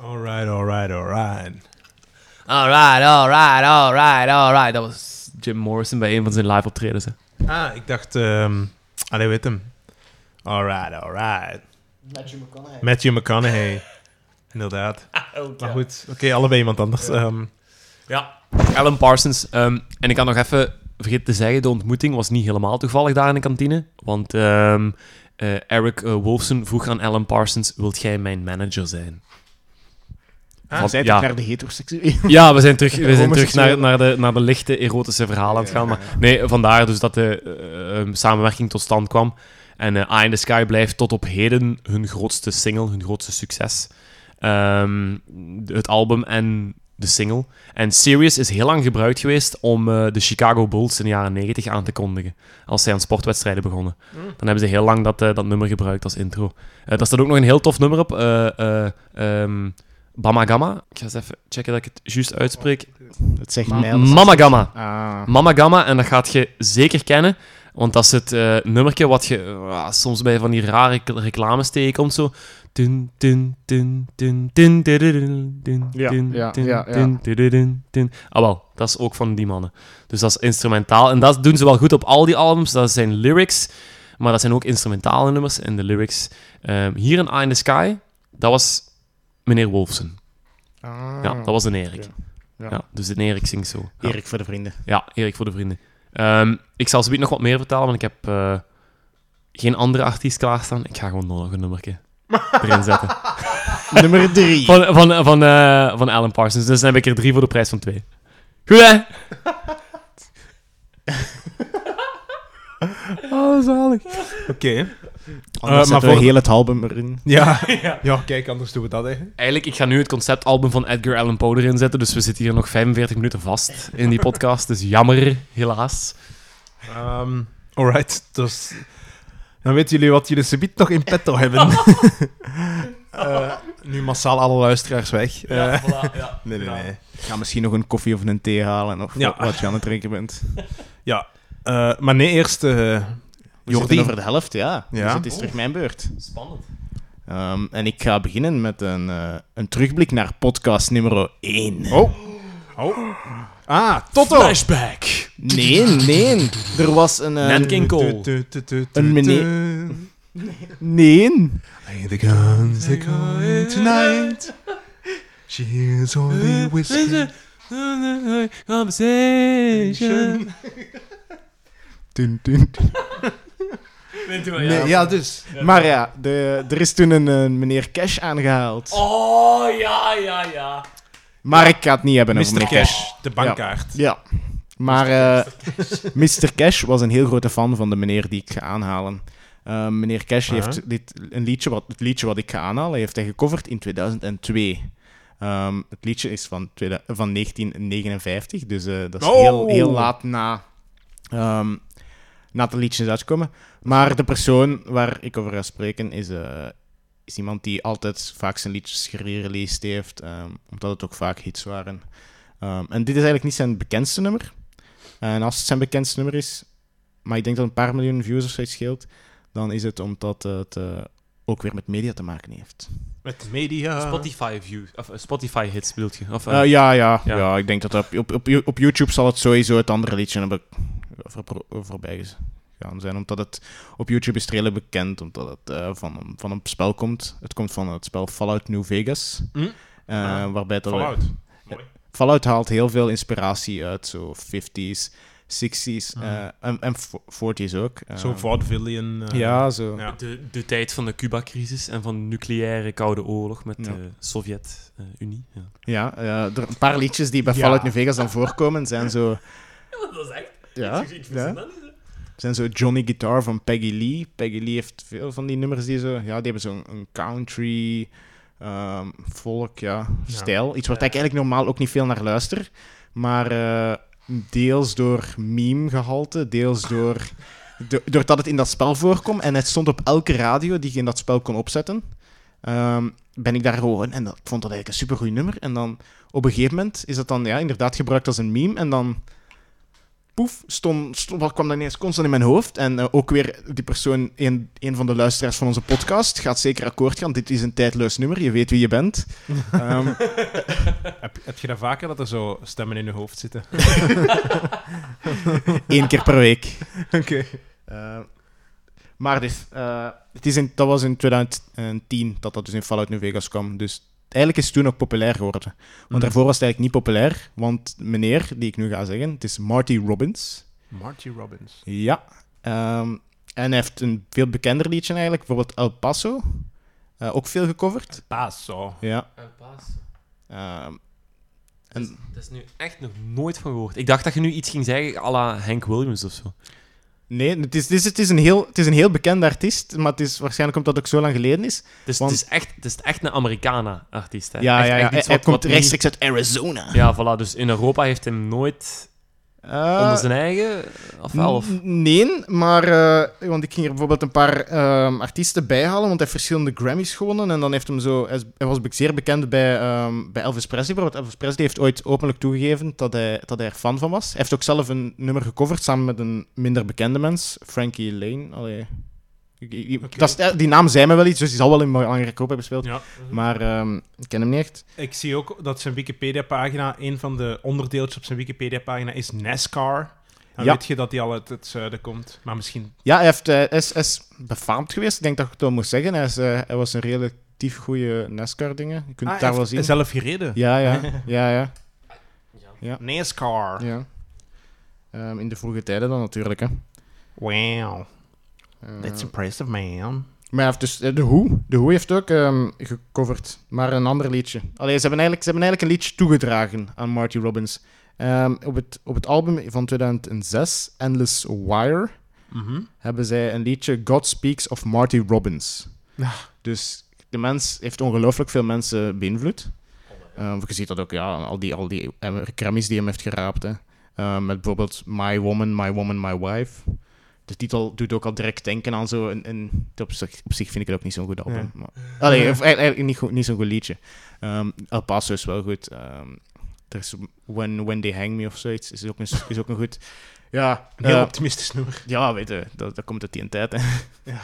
Alright, alright, alright. Alright, alright, alright, alright. Dat was Jim Morrison bij een van zijn live optredens. Hè. Ah, ik dacht... ehm allee, weet hem. Alright, alright. Matthew McConaughey. Matthew McConaughey. Inderdaad. Maar goed, oké, allebei iemand anders. Ehm, Ja, Alan Parsons. Ehm, en ik kan nog even vergeten te zeggen, de ontmoeting was niet helemaal toevallig daar in de kantine. Want ehm, eh, Eric eh, Wolfson vroeg aan Alan Parsons, wilt jij mijn manager zijn? Ah, Van- zij ja. naar de heteroseksuele. Ja, we zijn terug, we zijn terug naar, naar, de, naar de lichte erotische verhalen aan het gaan. Maar nee, vandaar dus dat de eh, eh, samenwerking tot stand kwam. En eh Eye in the Sky blijft tot op heden hun grootste single, hun grootste succes. Ehm, het album en de single. En Sirius is heel lang gebruikt geweest om eh, de Chicago Bulls in de jaren 90 aan te kondigen. Als zij aan sportwedstrijden begonnen. Dan hebben ze heel lang dat, dat nummer gebruikt als intro. Eh daar staat ook nog een heel tof nummer op. eh Bama Gamma. Ik ga eens even checken dat ik het juist uitspreek. Het zegt mij. dat is- Mama Gamma. Ah. Mama Gamma, en dat gaat je zeker kennen. Want dat is het eh nummertje wat je eh, soms bij van die rare rec- reclames tegenkomt. Zo. Dun, dun, dun, dun, dun, dun, dun, dun, Ja, ja, ja. Ah, wel, dat is ook van die mannen. Dus dat is instrumentaal. En dat doen ze wel goed op al die albums. Dat zijn lyrics, maar dat zijn ook instrumentale nummers. En de lyrics ehm, hier in Eye in the Sky, dat was meneer Wolfson. Ah. Ja, dat was een Erik. Ja. Ja. Ja. dus de Erik zingt zo. Ja. Erik voor de vrienden. Ja, Erik voor de vrienden. Ehm, ik zal zometeen nog wat meer vertellen, want ik heb eh, geen andere artiest klaarstaan. Ik ga gewoon nog een nummertje erin zetten. Nummer drie. Van, van, van, eh, van Alan Parsons. Dus dan heb ik er drie voor de prijs van twee. Goed, hè? oh, zalig. Oké. Anders Eh, maar zetten we voor- heel het album erin. Ja. ja, kijk, anders doen we dat, hè. Eigenlijk, ik ga nu het conceptalbum van Edgar Allan Poe erin zetten, dus we zitten hier nog 45 minuten vast in die podcast. Dus jammer, helaas. Ehm, alright, dus... Dan weten jullie wat jullie subiet nog in petto hebben. Eh, nu massaal alle luisteraars weg. Eh, ja. nee, nee, nee. Ik ga misschien nog een koffie of een thee halen of Ja. wat je aan het drinken bent. Ja, eh, maar nee, eerst... We Jordi. over de helft, ja. Ja. Dus het is terug mijn beurt. Spannend. Ehm, en ik ga beginnen met een, eh, een terugblik naar podcast nummer 1. Oh. Oh. Ah, Toto! Flashback. Nee, nee. Er was een... eh, Nat King Cole. Een meneer- Nee. The guns are going tonight. She's only whispering. Conversation. Dun, dun, dun. Nee, ja, dus. Maar ja, de, er is toen een, meneer Cash aangehaald. Oh, ja, ja, ja. Maar ik ga het niet hebben over Mr. meneer Cash, de bankkaart. Ja. Maar eh, Mr. Cash was een heel grote fan van de meneer die ik ga aanhalen. Eh, meneer Cash heeft dit, een liedje wat, het liedje wat ik ga aanhalen, heeft hij gecoverd in 2002. Ehm, het liedje is van, van 1959, dus eh, dat is Oh! heel, heel laat na, ehm, na de liedjes uitkomen. Maar de persoon waar ik over ga spreken is, eh, is iemand die altijd vaak zijn liedjes gereleased heeft, ehm, omdat het ook vaak hits waren. Ehm, en dit is eigenlijk niet zijn bekendste nummer. En als het zijn bekendste nummer is, maar ik denk dat een paar miljoen views of zoiets scheelt, dan is het omdat het eh, ook weer met media te maken heeft. Met media. Spotify views, of eh, Spotify hits bedoelt je? Of, ja, ja, Ja. ja. ik denk dat op, op, op, op YouTube zal het sowieso het andere liedje hebben voor, voorbij gegaan zijn. Omdat het op YouTube is redelijk bekend, omdat het eh, van, een, van een spel komt. Het komt van het spel Fallout New Vegas. Hm? eh, Ah, waarbij het Fallout. Fallout haalt heel veel inspiratie uit, zo 50s, 60s Ah. eh, en, en 40s ook. eh. Zo vaudevillian. Ja, zo. Ja. De, de tijd van de Cuba-crisis en van de nucleaire koude oorlog met Ja. de Sovjet-Unie. ja. Ja, er, een paar liedjes die bij Ja. Fallout New Vegas dan voorkomen zijn zo... dat is echt... Ja, ja. zijn zo Johnny Guitar van Peggy Lee. Peggy Lee heeft veel van die nummers die zo... Ja, die hebben zo'n country, ehm, folk, ja, stijl. Iets waar ik eigenlijk normaal ook niet veel naar luister. Maar eh, deels door meme-gehalte, deels door... do- doordat het in dat spel voorkomt en het stond op elke radio die je in dat spel kon opzetten, ehm, ben ik daar gewoon... En dat, ik vond dat eigenlijk een supergoed nummer. En dan op een gegeven moment is dat dan ja, inderdaad gebruikt als een meme. En dan poef, stond, stond, wat kwam dat ineens constant in mijn hoofd. En eh, ook weer die persoon, een, een van de luisteraars van onze podcast, gaat zeker akkoord gaan. Dit is een tijdloos nummer, je weet wie je bent. Ehm, Heb, heb je dat vaker, dat er zo stemmen in je hoofd zitten? Eén keer per week. Oké. Eh, maar dus, het is in, dat was in 2010 dat dat dus in Fallout New Vegas kwam. Dus eigenlijk is het toen ook populair geworden. Want Mhm. daarvoor was het eigenlijk niet populair. Want meneer, die ik nu ga zeggen, het is Marty Robbins. Marty Robbins. Ja. Ehm, en hij heeft een veel bekender liedje eigenlijk. Bijvoorbeeld El Paso. Eh, ook veel gecoverd. Paso. Ja. El Paso. Ehm, Dat is, dat is nu echt nog nooit van gehoord. Ik dacht dat je nu iets ging zeggen à la Hank Williams of zo. Nee, het is, het, is, het, is een heel, het is een heel bekende artiest. Maar het is waarschijnlijk omdat het ook zo lang geleden is. Dus Want- het, is echt, het is echt een Americana-artiest. hè. Ja, Echt- ja, ja. echt Hij, wat- komt wat rechtstreeks uit Arizona. Ja, voilà. Dus in Europa heeft hij hem nooit Eh, onder zijn eigen... Of. N- Nee, maar eh, want ik ging er bijvoorbeeld een paar ehm, artiesten bijhalen, want hij heeft verschillende Grammys gewonnen. En dan heeft hem zo, hij, was zeer bekend bij, ehm, bij Elvis Presley. Bijvoorbeeld Elvis Presley heeft ooit openlijk toegegeven dat hij, dat hij er fan van was. Hij heeft ook zelf een nummer gecoverd samen met een minder bekende mens, Frankie Lane. Allee. Ik- dat is- die naam zei me wel iets, dus die zal wel in een belangrijke groep hebben gespeeld. Ja. Maar ehm, ik ken hem niet echt. Ik zie ook dat zijn Wikipedia-pagina, een van de onderdeeltjes op zijn Wikipedia-pagina is NASCAR. Dan Ja. weet je dat hij al uit het zuiden komt. Maar misschien... Ja, hij, heeft, eh, hij is, is befaamd geweest. Ik denk dat ik het wel moet zeggen. Hij, is, eh, hij was een relatief goede NASCAR-dingen. Je kunt Ah, het daar wel zien. zelf gereden. Ja, ja. ja, ja. NASCAR. ja. Ehm, in de vroege tijden dan natuurlijk. Hè. Wow. Eh, That's impressive, man. maar heeft dus eh, de Who. De Who heeft ook ehm, gecoverd, maar een ander liedje. Allee, ze, hebben eigenlijk, ze hebben eigenlijk een liedje toegedragen aan Marty Robbins. Ehm, op, het, op het album van 2006, Endless Wire, Mhm. hebben zij een liedje God Speaks of Marty Robbins. Ja. Dus de mens heeft ongelooflijk veel mensen beïnvloed. Ehm, je ziet dat ook, ja, al die, al die eh, Grammys die hem heeft geraapt. Hè. Met bijvoorbeeld My Woman, My Woman, My Wife. De titel doet ook al direct denken aan zo een... een op, zich, op zich vind ik het ook niet zo'n goed album. Ja. Maar, allee, of eigenlijk niet, goed- niet zo'n goed liedje. Ehm, El Paso is wel goed. Ehm, er is When, When They Hang Me of zoiets. Is ook een, is ook een goed... Ja, Een heel eh, optimistisch nummer. ja, weet je, dat, dat komt uit die tijd. Hè. Ja.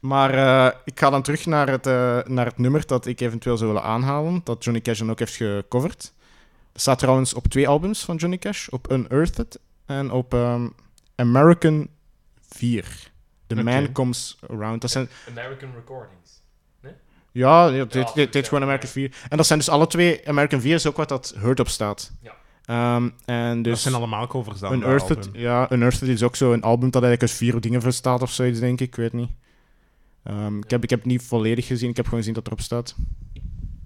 Maar eh, ik ga dan terug naar het, eh, naar het nummer dat ik eventueel zou willen aanhalen, dat Johnny Cash dan ook heeft gecoverd. Dat staat trouwens op twee albums van Johnny Cash, op Unearthed en op ehm, American 4. The. Man Comes Around. Dat zijn, American Recordings. ja, ja, dit, dit, dit gewoon. American 4. En dat zijn dus alle twee, American 4 is ook wat dat Hurt op staat. Ja. Ehm, en dus... dat zijn allemaal covers dan. Unearthed, ja, Unearthed is ook zo een album dat eigenlijk uit vier dingen bestaat of zoiets, denk ik. Ik weet niet. Ehm, ik, heb, ik heb het niet volledig gezien, ik heb gewoon gezien dat erop staat.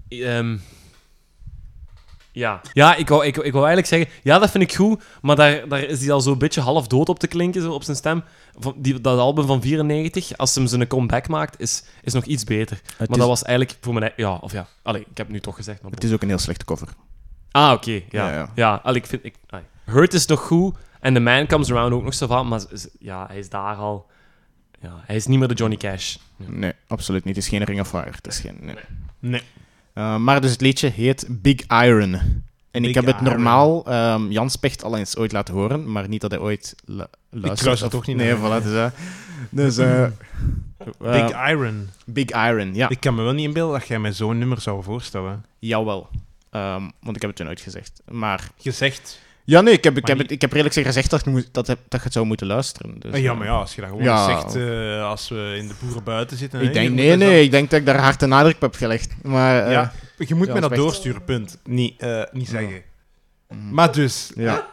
Ehm, ja, ja ik, wou, ik, ik wou eigenlijk zeggen, ja, dat vind ik goed, maar daar, daar is hij al zo'n beetje half dood op te klinken, zo op zijn stem. Van, die, dat album van 94, als hem zijn comeback maakt, is, is nog iets beter. Het, maar is, dat was eigenlijk voor mijn... Ja, of ja, allee, ik heb het nu toch gezegd. Maar het is ook een heel slechte cover. Ah, oké, ja. Ja, Ja, ja. allee, ik vind... Ik, allee. Hurt is nog goed, en The Man Comes Around ook nog zo van, maar ja, hij is daar al... Ja, hij is niet meer de Johnny Cash. Ja. Nee, absoluut niet. Het is geen Ring of Fire. Het is geen, nee. Nee. Eh, maar dus het liedje heet Big Iron. En Big ik heb het normaal ehm Jan Specht al eens ooit laten horen, maar niet dat hij ooit lu- luistert. luister of- toch niet Nee, naar voilà. Dus, eh, dus eh, Big Iron. Big Iron, ja. Ik kan me wel niet inbeelden dat jij mij zo'n nummer zou voorstellen. Jawel. Ehm, want ik heb het toen nooit gezegd. Maar Gezegd. Ja, nee, ik heb, ik heb, niet- het, ik heb redelijk zeker gezegd dat, moet, dat, heb- dat je het zou moeten luisteren. Dus, ja, eh, maar ja, als je dat gewoon Ja. zegt eh, als we in de boeren buiten zitten. Ik denk, nee, dat nee, dan- ik denk dat ik daar hard de nadruk op heb gelegd. Maar, eh, Ja, je moet ja, me dat doorsturen, punt. Niet, eh, niet zeggen. mm, Maar dus, ja.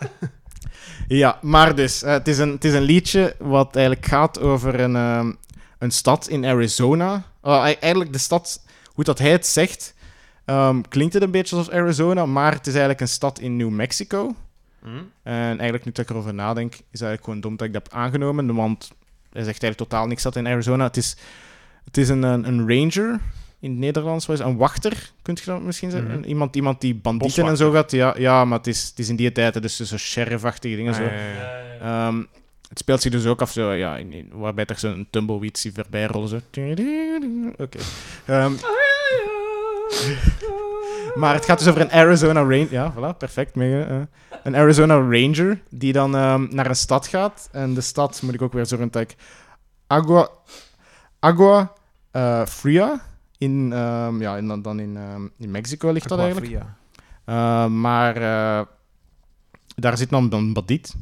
ja, maar dus, eh, het, is een, het is een liedje wat eigenlijk gaat over een, ehm, een stad in Arizona. Oh, eigenlijk de stad, hoe dat hij het zegt, ehm, klinkt het een beetje als Arizona, maar het is eigenlijk een stad in New Mexico. En eigenlijk, nu dat ik erover nadenk, is eigenlijk gewoon dom dat ik dat heb aangenomen. Want hij zegt eigenlijk totaal niks dat in Arizona. Het is, het is een, een, een ranger in het Nederlands. Wat is een wachter, kunt je dat misschien zeggen? Mhm. Iemand, iemand die bandieten en zo gaat. Ja, ja maar het is, het is in die tijd, hè, dus zo sheriffachtige dingen. Zo. Ah, ja, ja, ja. Ehm, het speelt zich dus ook af zo, ja, in, in- waarbij er zo'n tumbleweed zie voorbij rollen. Zo. Oké. Ehm, Maar het gaat dus over een Arizona Ranger. Ja, voilà, perfect. Mee, eh. een Arizona Ranger die dan ehm, naar een stad gaat. En de stad, moet ik ook weer zorgen dat ik... Agua... Agua eh, Fria. In, ehm, ja, in, dan- in, ehm, in Mexico ligt dat eigenlijk. Uh, maar daar zit dan een bandiet.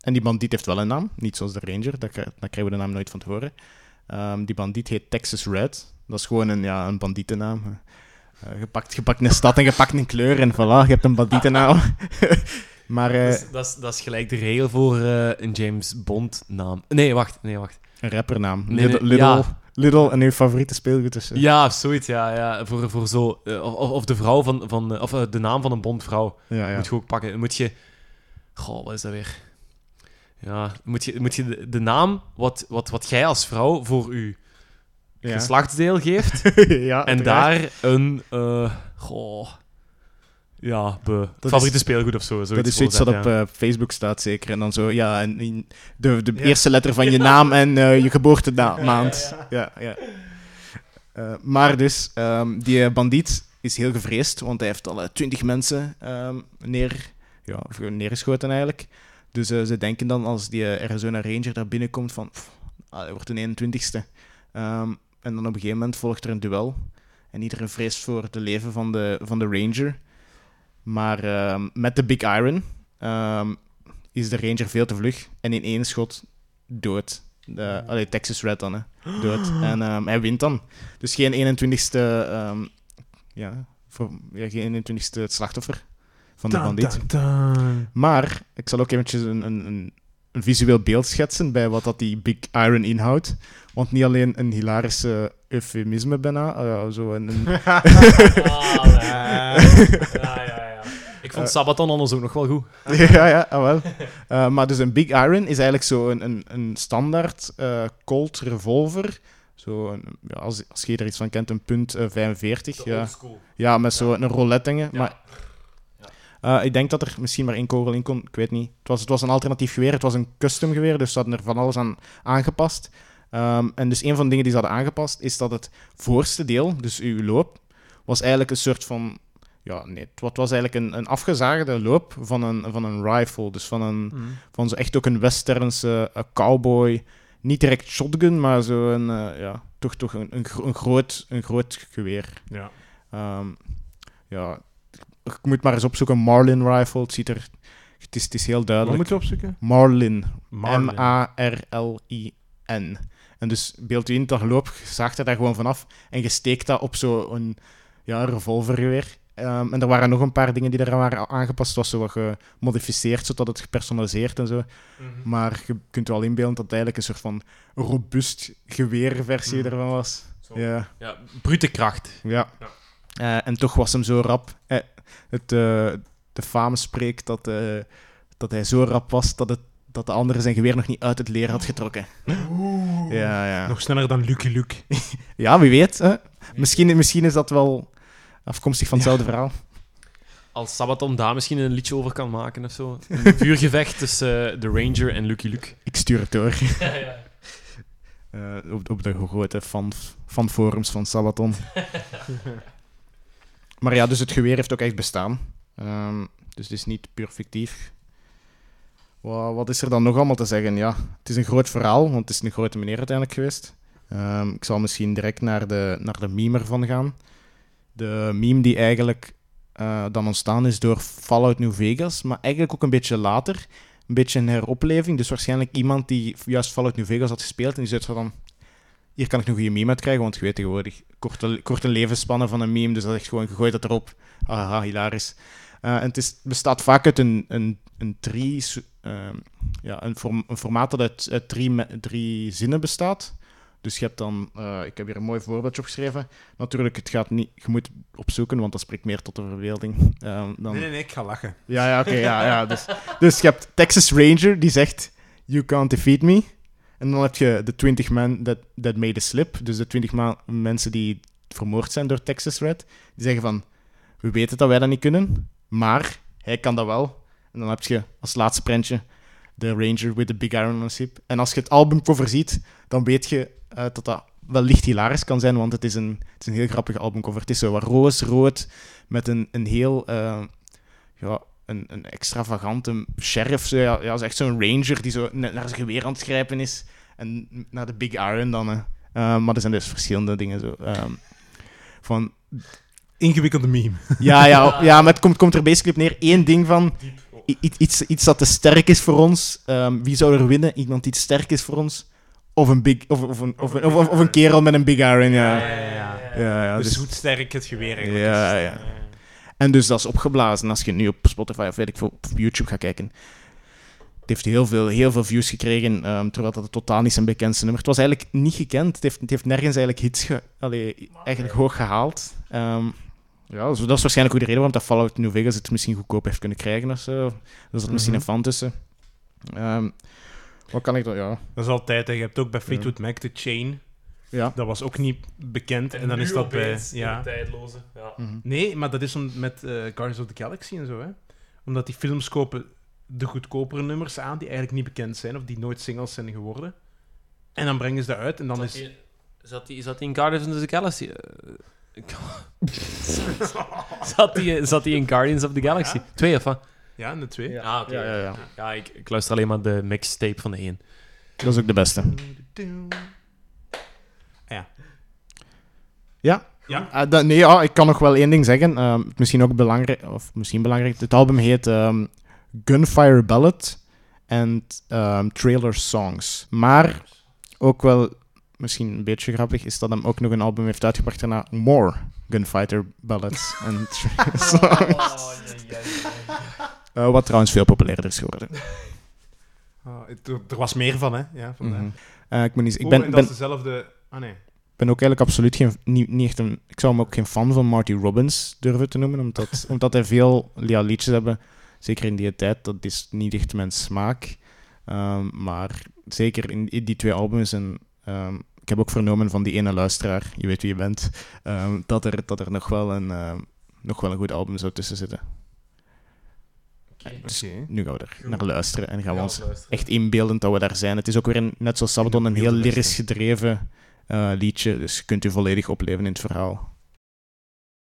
En die bandiet heeft wel een naam. Niet zoals de Ranger, daar, kri- daar krijgen we de naam nooit van te horen. Die bandiet heet Texas Red. Dat is gewoon een, ja, een bandietennaam. Eh, je, pakt, je pakt een stad en je pakt een kleur en voilà, je hebt een bandietennaam. maar eh, Dat is, dat, is, dat is gelijk de regel voor eh, een James Bond naam. Nee, wacht. Nee, wacht. een rappernaam. Nee, Little, nee, Little, ja. En uw favoriete speelgoed is... Ja, zoiets, ja. ja. Voor, voor zo... of, of de vrouw van... van of de naam van een Bondvrouw. ja, ja. Moet je ook pakken. Moet je... Goh, wat is dat weer? Ja, moet je, moet je de, de naam wat, wat, wat jij als vrouw voor je Ja. geslachtsdeel geeft. ja, en daar een... eh goh... Ja, be, is- favoriete speelgoed of zo. Dat is zoiets dat op eh, Facebook staat, zeker. En dan zo, ja, en de, de Ja. eerste letter van je naam en eh, je geboortemaand. Ja, ja. Maar dus, ehm, die bandiet is heel gevreesd, want hij heeft al twintig mensen ehm, neer, ja, of neergeschoten eigenlijk. Dus ze denken dan, als die Arizona Ranger daar binnenkomt, van, pff, ah, hij wordt een 21ste. Ehm, en dan op een gegeven moment volgt er een duel. En iedereen vreest voor het leven van de, van de Ranger. Maar ehm, met de Big Iron ehm, is de Ranger veel te vlug en in één schot dood. De, allee, Texas Red dan, hè. Dood. En ehm, hij wint dan. Dus geen 21ste, ehm, ja, voor, ja, geen 21ste slachtoffer van de bandiet. dun. Maar ik zal ook eventjes een, een, een, een visueel beeld schetsen bij wat dat die Big Iron inhoudt. Want niet alleen een hilarische eufemisme bijna, eh, zo een, een Ah, ja, ja, ja. Ik vond Sabaton anders ook nog wel goed. ja, ja, ah, wel. Eh, maar dus een Big Iron is eigenlijk zo een, een, een standaard eh, Colt revolver. Zo een, ja, als, als je er iets van kent, een punt eh, 45. Ja. school. ja, met zo'n een roulette Ja. Maar eh, ik denk dat er misschien maar één kogel in kon. Ik weet niet. Het was, het was een alternatief geweer. Het was een custom geweer, dus ze hadden er van alles aan aangepast. Ehm, en dus een van de dingen die ze hadden aangepast, is dat het voorste deel, dus uw loop, was eigenlijk een soort van... Ja, nee, het wa- het was eigenlijk een, een afgezaagde loop van een, van een rifle. Dus van, een, Mm. van zo echt ook een westernse eh, cowboy. Niet direct shotgun, maar zo een, eh, ja, toch, toch een, een, groot, een groot geweer. Ja. Ehm, ja, ik moet maar eens opzoeken. Marlin rifle. Het ziet er... Het is, het is heel Wat duidelijk. moet je opzoeken? Marlin. Marlin. En dus beeld u in, dat loop, je zaagt er daar gewoon vanaf en je steekt dat op zo'n ja, revolvergeweer. Ehm, en er waren nog een paar dingen die er waren aangepast. Het was zo wat gemodificeerd, zodat het gepersonaliseerd en zo. Mhm. Maar je kunt wel inbeelden dat het eigenlijk een soort van robuust geweerversie Mhm. ervan was. Zo. Ja. Ja, brute kracht. Ja. Ja. Eh, en toch was hem zo rap. Eh, het, eh, de fame spreekt dat, eh, dat hij zo rap was dat, het, dat de andere zijn geweer nog niet uit het leer had getrokken. Ja, ja. Nog sneller dan Lucky Luke. ja wie weet. Hè? Misschien, misschien is dat wel afkomstig van hetzelfde verhaal. Als Sabaton daar misschien een liedje over kan maken of zo. Een vuurgevecht tussen de Ranger en Lucky Luke. Ik stuur het door. Eh, op, op de grote fan, fanforums van Sabaton. Maar ja, dus het geweer heeft ook echt bestaan. Ehm, dus het is niet puur fictief. Wa- wat is er dan nog allemaal te zeggen? Ja, het is een groot verhaal, want het is een grote meneer uiteindelijk geweest. Ehm, ik zal misschien direct naar de, naar de meme ervan gaan. De meme die eigenlijk eh, dan ontstaan is door Fallout New Vegas, maar eigenlijk ook een beetje later een beetje een heropleving. Dus waarschijnlijk iemand die juist Fallout New Vegas had gespeeld en die zegt van... Hier kan ik nog een goede meme uit krijgen, want je weet tegenwoordig korte, korte levensspannen van een meme, dus dat is echt gewoon gegooid dat erop. Aha, hilarisch. Eh, en het is, bestaat vaak uit een, een, een drie... ehm, ja, een, form- een formaat dat uit, uit drie, drie zinnen bestaat. Dus je hebt dan... eh, ik heb hier een mooi voorbeeldje opgeschreven. Natuurlijk, het gaat niet... Je moet opzoeken, want dat spreekt meer tot de verbeelding. Ehm, dan, Nee, nee, nee, ik ga lachen. ja, ja, oké, ja, ja. Dus, dus je hebt Texas Ranger die zegt: You can't defeat me. En dan heb je de 20 men that, that made a slip. Dus de 20 ma- mensen die vermoord zijn door Texas Red. Die zeggen van: We weten dat wij dat niet kunnen, maar hij kan dat wel. En dan heb je als laatste prentje de Ranger with the Big Iron on his hip. En als je het albumcover ziet, dan weet je eh, dat dat wel licht hilarisch kan zijn, want het is, een, het is een heel grappige albumcover. Het is zo wat roos, rood, met een, een heel eh, ja, een, een extravagante sheriff. Zo, ja, ja, is echt zo'n ranger die zo net naar zijn geweer aan het grijpen is. En naar de Big Iron dan. hè. Eh, maar er zijn dus verschillende dingen zo. ehm, van, Ingewikkelde meme. ja, ja, ja, maar het komt, komt er basically op neer. één ding van. Iets, iets dat te sterk is voor ons. Ehm, wie zou er winnen? Iemand die te sterk is voor ons? Of een, big, of, of, een, of, een, of, een kerel met een Big Iron, ja. ja, ja. Ja, ja, dus, dus- hoe sterk het geweer eigenlijk Ja, is. ja. En dus dat is opgeblazen. Als je nu op Spotify of weet ik veel, op YouTube gaat kijken. Het heeft heel veel, heel veel views gekregen, ehm, terwijl dat totaal niet zijn bekendste nummer. Het was eigenlijk niet gekend. Het heeft, het heeft nergens eigenlijk hits ge, allee, eigenlijk hoog gehaald. Ehm, ja, dus dat is waarschijnlijk ook de reden waarom dat Fallout New Vegas het misschien goedkoop heeft kunnen krijgen of zo. Er zat misschien Mhm. een fan tussen. Ehm, wat kan ik dan... Ja. Dat is altijd, hè. je hebt ook bij Fleetwood Mac de Chain. Ja. Dat was ook niet bekend. En, dan is dat bij... Ja. tijdloze. Ja. Mhm. Nee, maar dat is om, met eh Guardians of the Galaxy en zo. Hè. Omdat die films kopen de goedkopere nummers aan die eigenlijk niet bekend zijn of die nooit singles zijn geworden. En dan brengen ze dat uit en dan is... Zat die, zat die in Guardians of the Galaxy? Eh, zat, die, zat die in Guardians of the Galaxy? Twee of wat? Ja, in de twee. Ah, oké. Ja, ja, ja. Ja, ik, ik luister alleen maar de mixtape van de één. Dat is ook de beste. Ja. Ja? Ja. Ah, dat- nee, ja, ik kan nog wel één ding zeggen. Ehm, misschien ook belangrijk, of misschien belangrijk. Het album heet ehm, Gunfire Ballad en ehm, Trailer Songs. Maar ook wel, misschien een beetje grappig, is dat hem ook nog een album heeft uitgebracht daarna. More Gunfighter Ballads en Trailer Songs. Eh, wat trouwens veel populairder is geworden. Ah, het- er, was meer van, hè. Ja. Eh, ik moet niet, ik Oh, ben, en dat ben, is dezelfde... Ah, nee. ben ook eigenlijk absoluut geen, niet, niet echt een... Ik zou hem ook geen fan van Marty Robbins durven te noemen, omdat, omdat hij veel ja, liedjes hebben, zeker in die tijd, dat is niet echt mijn smaak. Ehm, maar zeker in, in die twee albums en... ehm, ik heb ook vernomen van die ene luisteraar, je weet wie je bent, ehm, dat, er, dat er nog wel, een, nog wel een goed album zou tussen zitten. Dus Oké. nu gaan we er naar luisteren en gaan we ons echt echt inbeeldend dat we daar zijn. Het is ook weer, een, net zoals Sabaton, een heel lyrisch gedreven liedje. Dus kunt u volledig opleven in het verhaal.